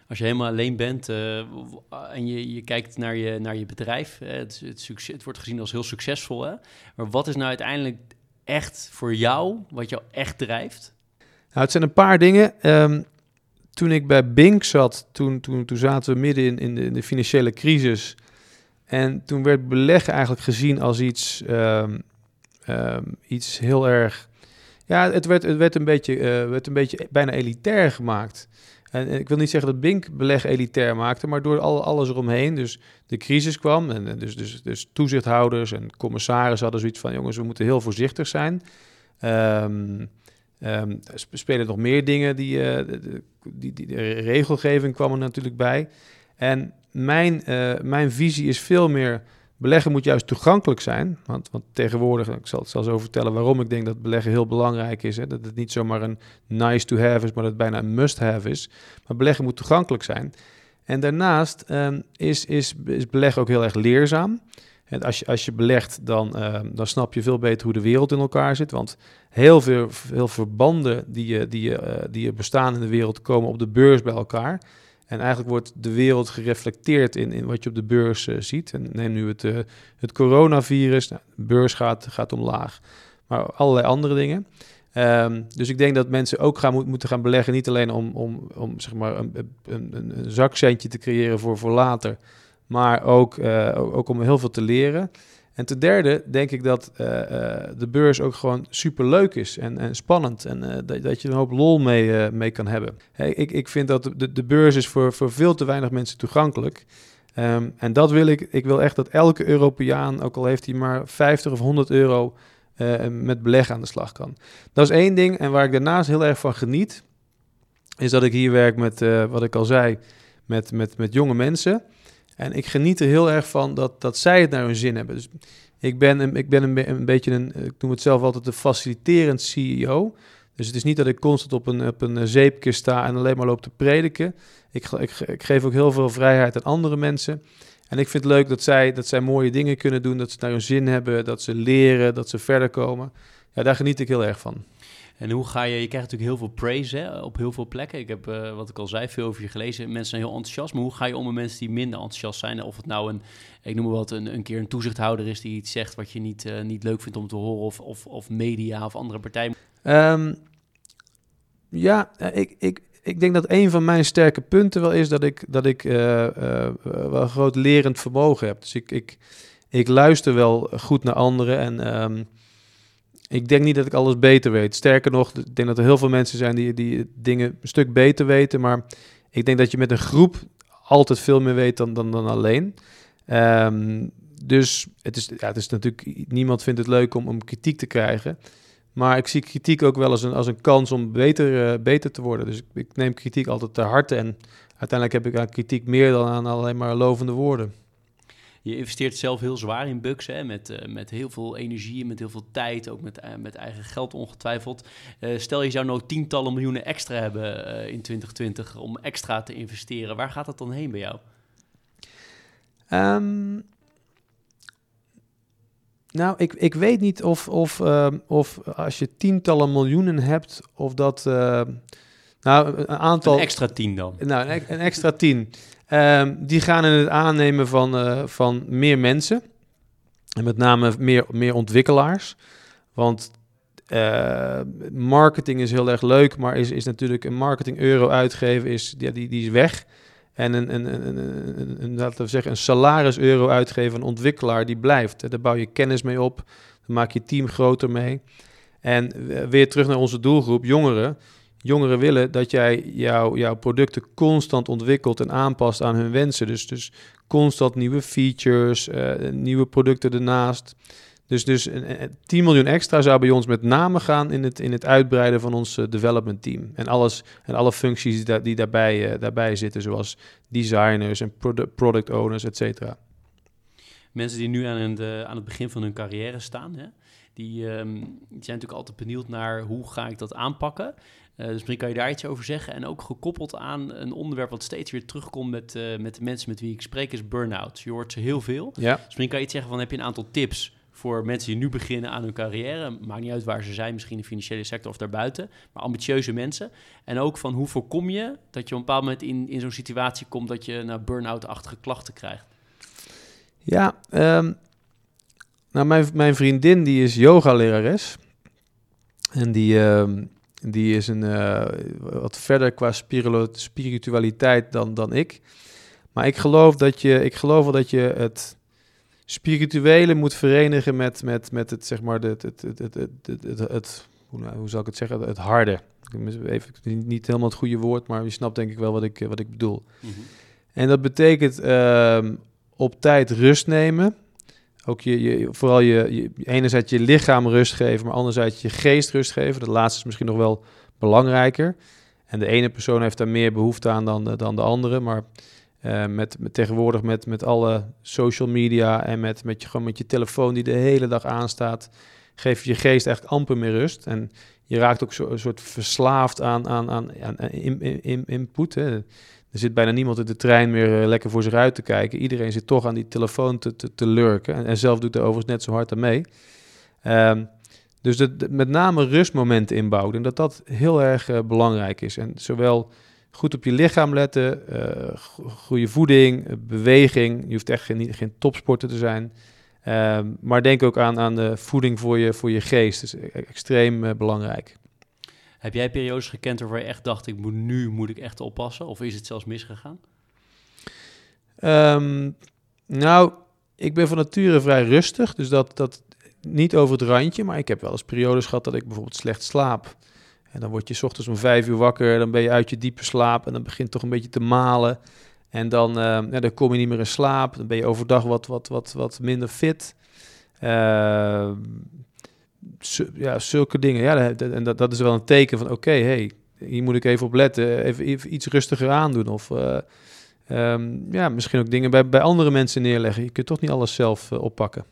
Als je helemaal alleen bent en je, je kijkt naar je, naar je bedrijf, het, het, succes, het wordt gezien als heel succesvol. Hè? Maar wat is nou uiteindelijk echt voor jou, wat jou echt drijft? Nou, het zijn een paar dingen. Um, toen ik bij Bink zat, toen, toen, toen zaten we midden in, in, de, in de financiële crisis. En toen werd beleggen eigenlijk gezien als iets, um, um, iets heel erg. Ja, het werd, het werd, een, beetje, uh, werd een beetje bijna elitair gemaakt. En, ik wil niet zeggen dat Bink beleg elitair maakte, maar door al, alles eromheen. Dus de crisis kwam en, dus, dus, dus toezichthouders en commissarissen hadden zoiets van... jongens, we moeten heel voorzichtig zijn. Um, spelen nog meer dingen, die, uh, die, die, de regelgeving kwam er natuurlijk bij. En mijn, uh, mijn visie is veel meer Beleggen moet juist toegankelijk zijn. Want, want tegenwoordig, ik zal het zelfs zo vertellen waarom ik denk dat beleggen heel belangrijk is. Hè, dat het niet zomaar een nice to have is, maar dat het bijna een must have is. Maar beleggen moet toegankelijk zijn. En daarnaast um, is, is, is beleggen ook heel erg leerzaam. En als je, als je belegt, dan, uh, dan snap je veel beter hoe de wereld in elkaar zit. Want heel veel, veel verbanden die, die, uh, die bestaan in de wereld komen op de beurs bij elkaar. En eigenlijk wordt de wereld gereflecteerd in, in wat je op de beurs uh, ziet. En neem nu het, uh, het coronavirus. Nou, de beurs gaat, gaat omlaag. Maar allerlei andere dingen. Um, dus ik denk dat mensen ook gaan, moeten gaan beleggen. Niet alleen om, om, om zeg maar een, een, een zakcentje te creëren voor, voor later. Maar ook, uh, ook om heel veel te leren. En ten derde denk ik dat uh, uh, de beurs ook gewoon super leuk is en, en spannend. En uh, dat, dat, je een hoop lol mee, mee kan hebben. Hey, ik, ik vind dat de, de beurs is voor, voor veel te weinig mensen toegankelijk. Um, en dat wil ik. Ik wil echt dat elke Europeaan, ook al heeft hij maar 50 of 100 euro, met beleggen aan de slag kan. Dat is één ding. En waar ik daarnaast heel erg van geniet, is dat ik hier werk met, wat ik al zei, met, met, met jonge mensen. En ik geniet er heel erg van dat, dat zij het naar hun zin hebben. Dus ik ben, een, ik ben een, beetje een, ik noem het zelf altijd een faciliterend CEO. Dus het is niet dat ik constant op een, op een zeepje sta en alleen maar loop te prediken. Ik, ik, ik geef ook heel veel vrijheid aan andere mensen. En ik vind het leuk dat zij, dat zij mooie dingen kunnen doen, dat ze naar hun zin hebben, dat ze leren, dat ze verder komen. Ja, daar geniet ik heel erg van. En hoe ga je, je krijgt natuurlijk heel veel praise hè, op heel veel plekken. Ik heb, uh, wat ik al zei, veel over je gelezen. Mensen zijn heel enthousiast, maar hoe ga je om met mensen die minder enthousiast zijn? Of het nou een, ik noem maar wat, een, een keer een toezichthouder is die iets zegt wat je niet, uh, niet leuk vindt om te horen, of, of, of media of andere partijen? Um, ja, ik, ik, ik denk dat een van mijn sterke punten wel is dat ik, dat ik wel een groot lerend vermogen heb. Dus ik, ik, ik luister wel goed naar anderen en... Um, ik denk niet dat ik alles beter weet. Sterker nog, ik denk dat er heel veel mensen zijn die, die dingen een stuk beter weten. Maar ik denk dat je met een groep altijd veel meer weet dan, dan, dan alleen. Um, dus het is, ja, het is natuurlijk, niemand vindt het leuk om, om kritiek te krijgen. Maar ik zie kritiek ook wel als een, als een kans om beter, uh, beter te worden. Dus ik, ik neem kritiek altijd ter harte. En uiteindelijk heb ik aan kritiek meer dan aan alleen maar lovende woorden. Je investeert zelf heel zwaar in bugs, hè, met, uh, met heel veel energie, met heel veel tijd, ook met, uh, met eigen geld ongetwijfeld. Uh, stel je zou nou tientallen miljoenen extra hebben in 2020 om extra te investeren. Waar gaat dat dan heen bij jou? Um, nou, ik, ik weet niet of, of, of als je tientallen miljoenen hebt, of dat... nou, een aantal... Een extra tien dan? Nou, een, een extra tien. Um, die gaan in het aannemen van, uh, van meer mensen. En met name meer, meer ontwikkelaars. Want uh, marketing is heel erg leuk, maar is, is natuurlijk een marketing euro uitgeven, is, ja, die, die is weg. En een, een, een, een, een, laten we zeggen, een salaris euro uitgeven een ontwikkelaar, die blijft. Daar bouw je kennis mee op, dan maak je team groter mee. En weer terug naar onze doelgroep, jongeren. Jongeren willen dat jij jou, jouw producten constant ontwikkelt en aanpast aan hun wensen. Dus, dus constant nieuwe features, uh, nieuwe producten ernaast. Dus, dus 10 miljoen extra zou bij ons met name gaan in het, in het uitbreiden van ons uh, development team. En, alles, en alle functies die, die daarbij, uh, daarbij zitten, zoals designers en product, product owners, et cetera. Mensen die nu aan het, aan het begin van hun carrière staan, hè? Die, um, die zijn natuurlijk altijd benieuwd naar hoe ga ik dat aanpakken. Uh, dus misschien kan je daar iets over zeggen. En ook gekoppeld aan een onderwerp wat steeds weer terugkomt met, uh, met de mensen met wie ik spreek, is burn-out. Je hoort ze heel veel. Ja. Dus misschien kan je iets zeggen van, heb je een aantal tips voor mensen die nu beginnen aan hun carrière? Maakt niet uit waar ze zijn, misschien in de financiële sector of daarbuiten. Maar ambitieuze mensen. En ook van, hoe voorkom je dat je op een bepaald moment in, in zo'n situatie komt dat je nou, burn-out-achtige klachten krijgt? Ja, um, nou mijn, mijn vriendin die is yoga-lerares. En die... Um, die is een, uh, wat verder qua spiritualiteit dan, dan ik. Maar ik geloof, dat je, ik geloof wel dat je het spirituele moet verenigen met, met, met het, zeg maar, het, het, het, het, het, het, het hoe, nou, hoe zal ik het zeggen, het harde. Even, niet helemaal het goede woord, maar je snapt denk ik wel wat ik, wat ik bedoel. Mhm. En dat betekent ehm, op tijd rust nemen. Ook je, je, vooral je, je, enerzijds je lichaam rust geven, maar anderzijds je geest rust geven. Dat laatste is misschien nog wel belangrijker. En de ene persoon heeft daar meer behoefte aan dan, de- dan de andere. Maar eh, met, met tegenwoordig met, met alle social media en met, met, je, gewoon met je telefoon die de hele dag aanstaat, geef je geest eigenlijk amper meer rust. En je raakt ook zo, een soort verslaafd aan, aan, aan, in- in- in- input. Er zit bijna niemand in de trein meer eh, lekker voor zich uit te kijken. Iedereen zit toch aan die telefoon te, te, lurken. En, zelf doet er overigens net zo hard aan mee. Ehm, dus de- met name rustmomenten inbouwen. En dat dat heel erg eh, belangrijk is. En zowel goed op je lichaam letten, eh, go- goede voeding, beweging. Je hoeft echt geen, geen topsporter te zijn. Ehm, maar denk ook aan, aan de voeding voor je, voor je geest. Dat is extreem belangrijk. Heb jij periodes gekend waar je echt dacht, ik moet, nu moet ik echt oppassen? Of is het zelfs misgegaan? Ehm, nou, ik ben van nature vrij rustig, dus dat, dat niet over het randje. Maar ik heb wel eens periodes gehad dat ik bijvoorbeeld slecht slaap. En dan word je 's ochtends om vijf uur wakker, dan ben je uit je diepe slaap en dan begint toch een beetje te malen. En dan, ehm, ja, dan kom je niet meer in slaap, dan ben je overdag wat, wat, wat, wat minder fit. Ehm, ja, zulke dingen. Ja, en dat, dat is wel een teken van, oké, hey, hier moet ik even op letten, even, even iets rustiger aandoen. Of eh, Ehm, ja, misschien ook dingen bij, bij andere mensen neerleggen. Je kunt toch niet alles zelf eh, oppakken.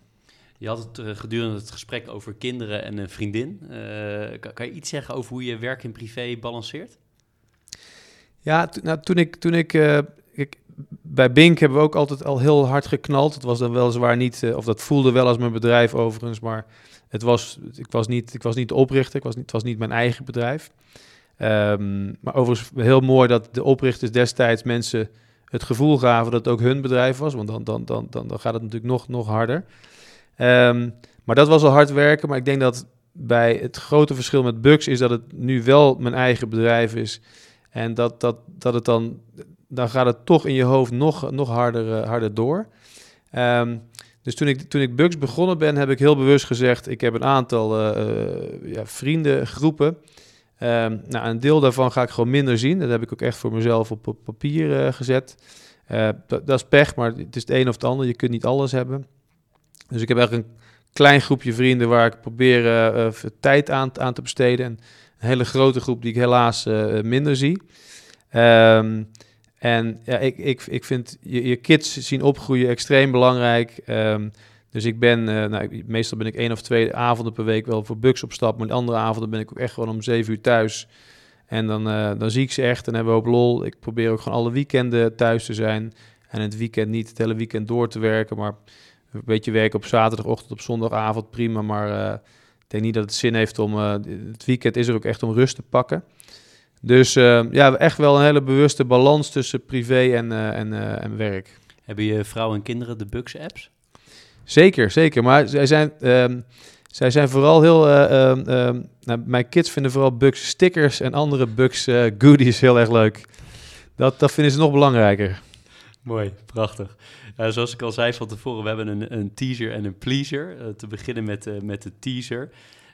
Je had het eh, gedurende het gesprek over kinderen en een vriendin. Kan, kan je iets zeggen over hoe je werk en privé balanceert? Ja, nou, toen ik, toen ik, ik bij Bink hebben we ook altijd al heel hard geknald. Het was dan weliswaar niet, of dat voelde wel als mijn bedrijf overigens, maar het was, ik was niet, ik was niet de oprichter, ik was niet, het was niet mijn eigen bedrijf. Ehm, maar overigens heel mooi dat de oprichters destijds mensen het gevoel gaven dat het ook hun bedrijf was, want dan, dan, dan, dan, dan gaat het natuurlijk nog, nog harder. Ehm, maar dat was al hard werken, maar ik denk dat bij het grote verschil met Bugs is dat het nu wel mijn eigen bedrijf is. En dat, dat, dat het dan, dan gaat het toch in je hoofd nog, nog harder, eh, harder door. Ehm, dus toen ik, toen ik Bugs begonnen ben, heb ik heel bewust gezegd, ik heb een aantal eh, eh, ja, vriendengroepen. Ehm, nou, een deel daarvan ga ik gewoon minder zien. Dat heb ik ook echt voor mezelf op, papier eh, gezet. Dat, dat is pech, maar het is het een of het ander. Je kunt niet alles hebben. Dus ik heb eigenlijk een klein groepje vrienden waar ik probeer tijd aan, aan te besteden. En een hele grote groep die ik helaas minder zie. Ehm, en ja, ik, ik, ik vind je, je kids zien opgroeien extreem belangrijk. Ehm, dus ik ben, eh, nou, meestal ben ik één of twee avonden per week wel voor Bugs op stap. Maar de andere avonden ben ik ook echt gewoon om zeven uur thuis. En dan, eh, dan zie ik ze echt en hebben we ook lol. Ik probeer ook gewoon alle weekenden thuis te zijn. En het weekend niet het hele weekend door te werken. Maar een beetje werken op zaterdagochtend, op zondagavond, prima. Maar eh, ik denk niet dat het zin heeft om... het weekend is er ook echt om rust te pakken. Dus eh, ja, echt wel een hele bewuste balans tussen privé en, eh, en, eh, en werk. Hebben je vrouw en kinderen de Bugs apps? Zeker, zeker. Maar zij zijn, ehm, zij zijn vooral heel... eh, ehm, ehm, nou, mijn kids vinden vooral Bugs stickers en andere Bugs eh, goodies heel erg leuk. Dat, dat vinden ze nog belangrijker. Mooi, prachtig. Eh, zoals ik al zei van tevoren, we hebben een, een teaser en een pleaser. Te beginnen met, met de teaser.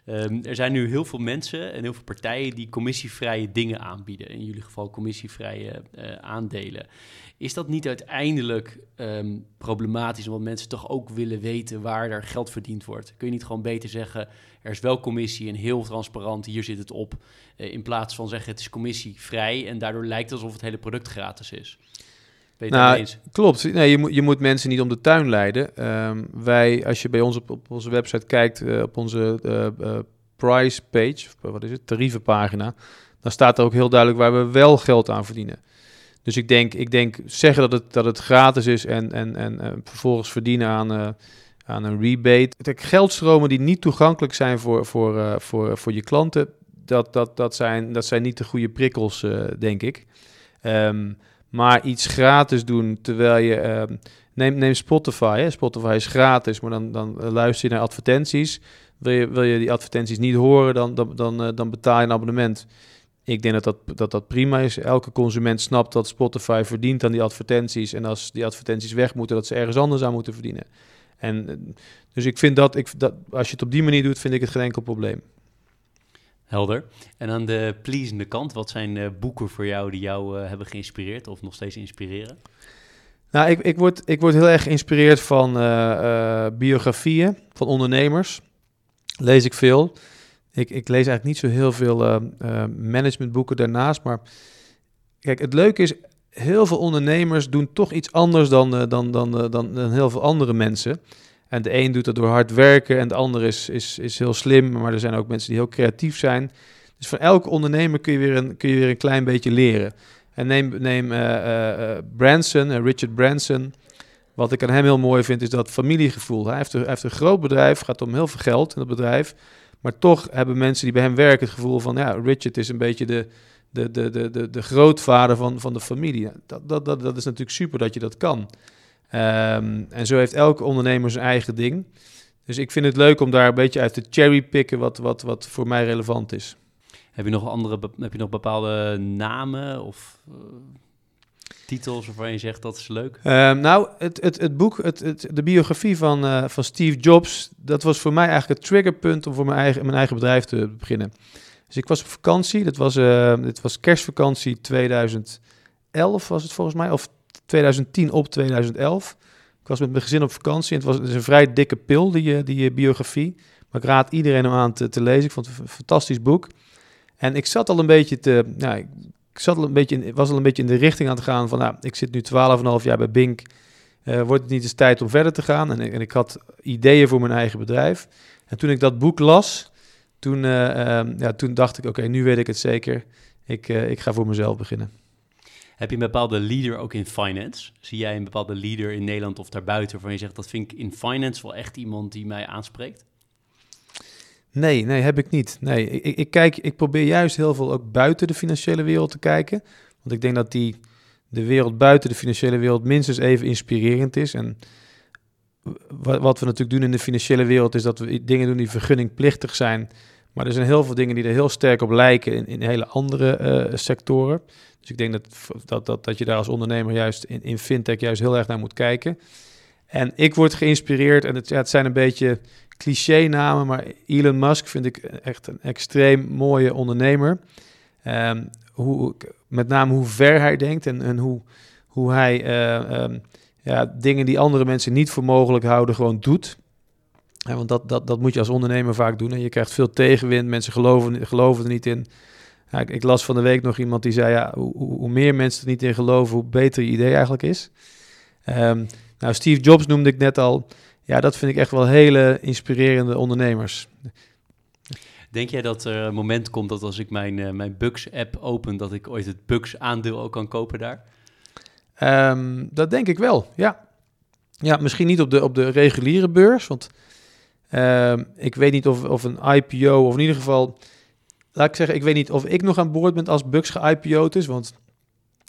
Ehm, er zijn nu heel veel mensen en heel veel partijen die commissievrije dingen aanbieden. In jullie geval commissievrije eh, aandelen. Is dat niet uiteindelijk ehm, problematisch, omdat mensen toch ook willen weten waar er geld verdiend wordt? Kun je niet gewoon beter zeggen, er is wel commissie en heel transparant, hier zit het op. eh, in plaats van zeggen, het is commissievrij en daardoor lijkt het alsof het hele product gratis is. Nou, eens? Klopt. Nee, je, moet, je moet mensen niet om de tuin leiden. Ehm, wij, als je bij ons op, op onze website kijkt, eh, op onze eh, price page, of wat is het, tarievenpagina, dan staat er ook heel duidelijk waar we wel geld aan verdienen. Dus ik denk, ik denk zeggen dat het, dat het gratis is en, en, en vervolgens verdienen aan, aan een rebate. Geldstromen die niet toegankelijk zijn voor, voor, voor, voor je klanten, dat, dat, dat, zijn, dat zijn niet de goede prikkels, denk ik. Ehm, maar iets gratis doen terwijl je. ehm, neem, neem Spotify. Hè. Spotify is gratis, maar dan, dan eh, luister je naar advertenties. Wil je, wil je die advertenties niet horen, dan, dan, dan, eh, dan betaal je een abonnement. Ik denk dat dat, dat dat prima is. Elke consument snapt dat Spotify verdient aan die advertenties. En als die advertenties weg moeten, dat ze ergens anders aan moeten verdienen. En, eh, dus ik vind dat, ik, dat, als je het op die manier doet, vind ik het geen enkel probleem. Helder. En aan de pleasende kant, wat zijn uh, boeken voor jou die jou uh, hebben geïnspireerd of nog steeds inspireren? Nou, ik, ik, word, ik word heel erg geïnspireerd van uh, biografieën van ondernemers. Lees ik veel. Ik, ik lees eigenlijk niet zo heel veel managementboeken daarnaast. Maar kijk, het leuke is, heel veel ondernemers doen toch iets anders dan, dan, dan, dan heel veel andere mensen. En de een doet dat door hard werken en de ander is, is, is heel slim. Maar er zijn ook mensen die heel creatief zijn. Dus van elke ondernemer kun je weer een, kun je weer een klein beetje leren. En neem, neem uh, Branson, Richard Branson. Wat ik aan hem heel mooi vind, is dat familiegevoel. Hij heeft, een, heeft een groot bedrijf, gaat om heel veel geld in dat bedrijf. Maar toch hebben mensen die bij hem werken het gevoel van... ja, Richard is een beetje de, de, de, de, de, de grootvader van, van de familie. Dat, dat, dat, dat is natuurlijk super dat je dat kan. Um, en zo heeft elke ondernemer zijn eigen ding. Dus ik vind het leuk om daar een beetje uit te cherrypicken wat, wat, wat voor mij relevant is. Heb je nog andere, heb je nog bepaalde namen of uh, titels waarvan je zegt dat is leuk? Um, nou, het, het, het boek, het, het, de biografie van, uh, van Steve Jobs, dat was voor mij eigenlijk het triggerpunt om voor mijn eigen, mijn eigen bedrijf te beginnen. Dus ik was op vakantie, dat was, uh, dit was kerstvakantie 2011 was het volgens mij, of 2010 op 2011. Ik was met mijn gezin op vakantie en het was een vrij dikke pil, die, die biografie. Maar ik raad iedereen om aan te, te lezen. Ik vond het een fantastisch boek. En ik zat al een beetje te. Nou, ik zat al een beetje in, was al een beetje in de richting aan het gaan van. Nou, ik zit nu 12,5 jaar bij Bink. Uh, wordt het niet eens tijd om verder te gaan? En, ik had ideeën voor mijn eigen bedrijf. En toen ik dat boek las, toen, uh, ja, toen dacht ik: oké, nu weet ik het zeker. Ik, eh, ik ga voor mezelf beginnen. Heb je een bepaalde leader ook in finance? Zie jij een bepaalde leader in Nederland of daarbuiten waarvan je zegt dat vind ik in finance wel echt iemand die mij aanspreekt? Nee, nee, heb ik niet. Nee, ik, ik, kijk, ik probeer juist heel veel ook buiten de financiële wereld te kijken. Want ik denk dat die, de wereld buiten de financiële wereld minstens even inspirerend is. En wat, wat we natuurlijk doen in de financiële wereld is dat we dingen doen die vergunningplichtig zijn. Maar er zijn heel veel dingen die er heel sterk op lijken in, in hele andere uh, sectoren. Dus ik denk dat, dat, dat, dat je daar als ondernemer juist in, in fintech juist heel erg naar moet kijken. En ik word geïnspireerd, en het, ja, het zijn een beetje cliché-namen, maar Elon Musk vind ik echt een extreem mooie ondernemer. Um, hoe, met name hoe ver hij denkt en, en hoe, hoe hij uh, um, ja, dingen die andere mensen niet voor mogelijk houden, gewoon doet. Ja, want dat, dat, dat moet je als ondernemer vaak doen. En je krijgt veel tegenwind, mensen geloven, geloven er niet in. Ja, ik, ik, las van de week nog iemand die zei: ja, hoe, hoe, meer mensen er niet in geloven, hoe beter je idee eigenlijk is. Um, nou, Steve Jobs noemde ik net al. Ja, dat vind ik echt wel hele inspirerende ondernemers. Denk jij dat er een moment komt dat als ik mijn, uh, mijn Bucks-app open, dat ik ooit het Bucks-aandeel ook kan kopen daar? Um, dat denk ik wel, ja. Ja, misschien niet op de, op de reguliere beurs, want um, ik weet niet of, of een IPO, of in ieder geval laat ik zeggen, ik weet niet of ik nog aan boord ben als Bucks ge-IPO'd is, want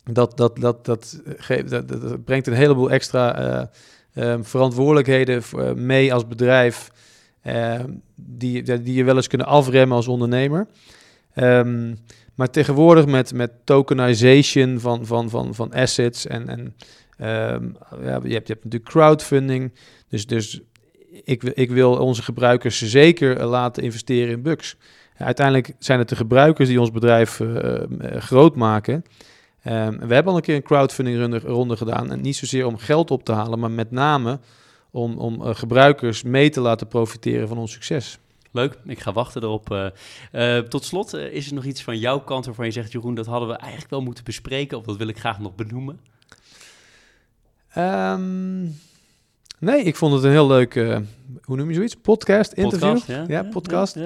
dat, dat, dat, dat, geeft, dat, brengt een heleboel extra uh, um, verantwoordelijkheden uh, mee als bedrijf, uh, die, die je wel eens kunnen afremmen als ondernemer. Maar tegenwoordig met, met tokenization van, van, van, van assets en, en je, hebt, je hebt natuurlijk crowdfunding, dus, dus ik, ik wil onze gebruikers zeker laten investeren in Bucks uiteindelijk zijn het de gebruikers die ons bedrijf uh, groot maken. Um, we hebben al een keer een crowdfunding ronde, ronde, gedaan. En niet zozeer om geld op te halen, maar met name om, om uh, gebruikers mee te laten profiteren van ons succes. Leuk, ik ga wachten erop. Uh, tot slot, is er nog iets van jouw kant waarvan je zegt, Jeroen, dat hadden we eigenlijk wel moeten bespreken, of dat wil ik graag nog benoemen? Um, nee, ik vond het een heel leuk, hoe noem je zoiets? Podcast, interview? Podcast, ja. ja, podcast.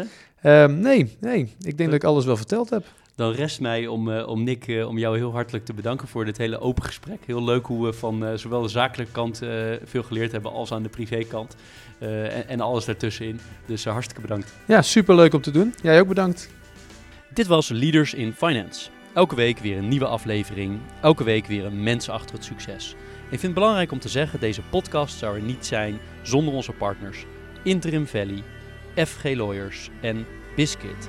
Um, nee, nee, ik denk dat ik alles wel verteld heb. Dan rest mij om, uh, om Nick, uh, om jou heel hartelijk te bedanken voor dit hele open gesprek. Heel leuk hoe we van uh, zowel de zakelijke kant veel geleerd hebben als aan de privékant. En, en, alles daartussenin. Dus hartstikke bedankt. Ja, super leuk om te doen. Jij ook bedankt. Dit was Leaders in Finance. Elke week weer een nieuwe aflevering. Elke week weer een mens achter het succes. Ik vind het belangrijk om te zeggen, deze podcast zou er niet zijn zonder onze partners. Interim Valley, FG Lawyers en Biscuit.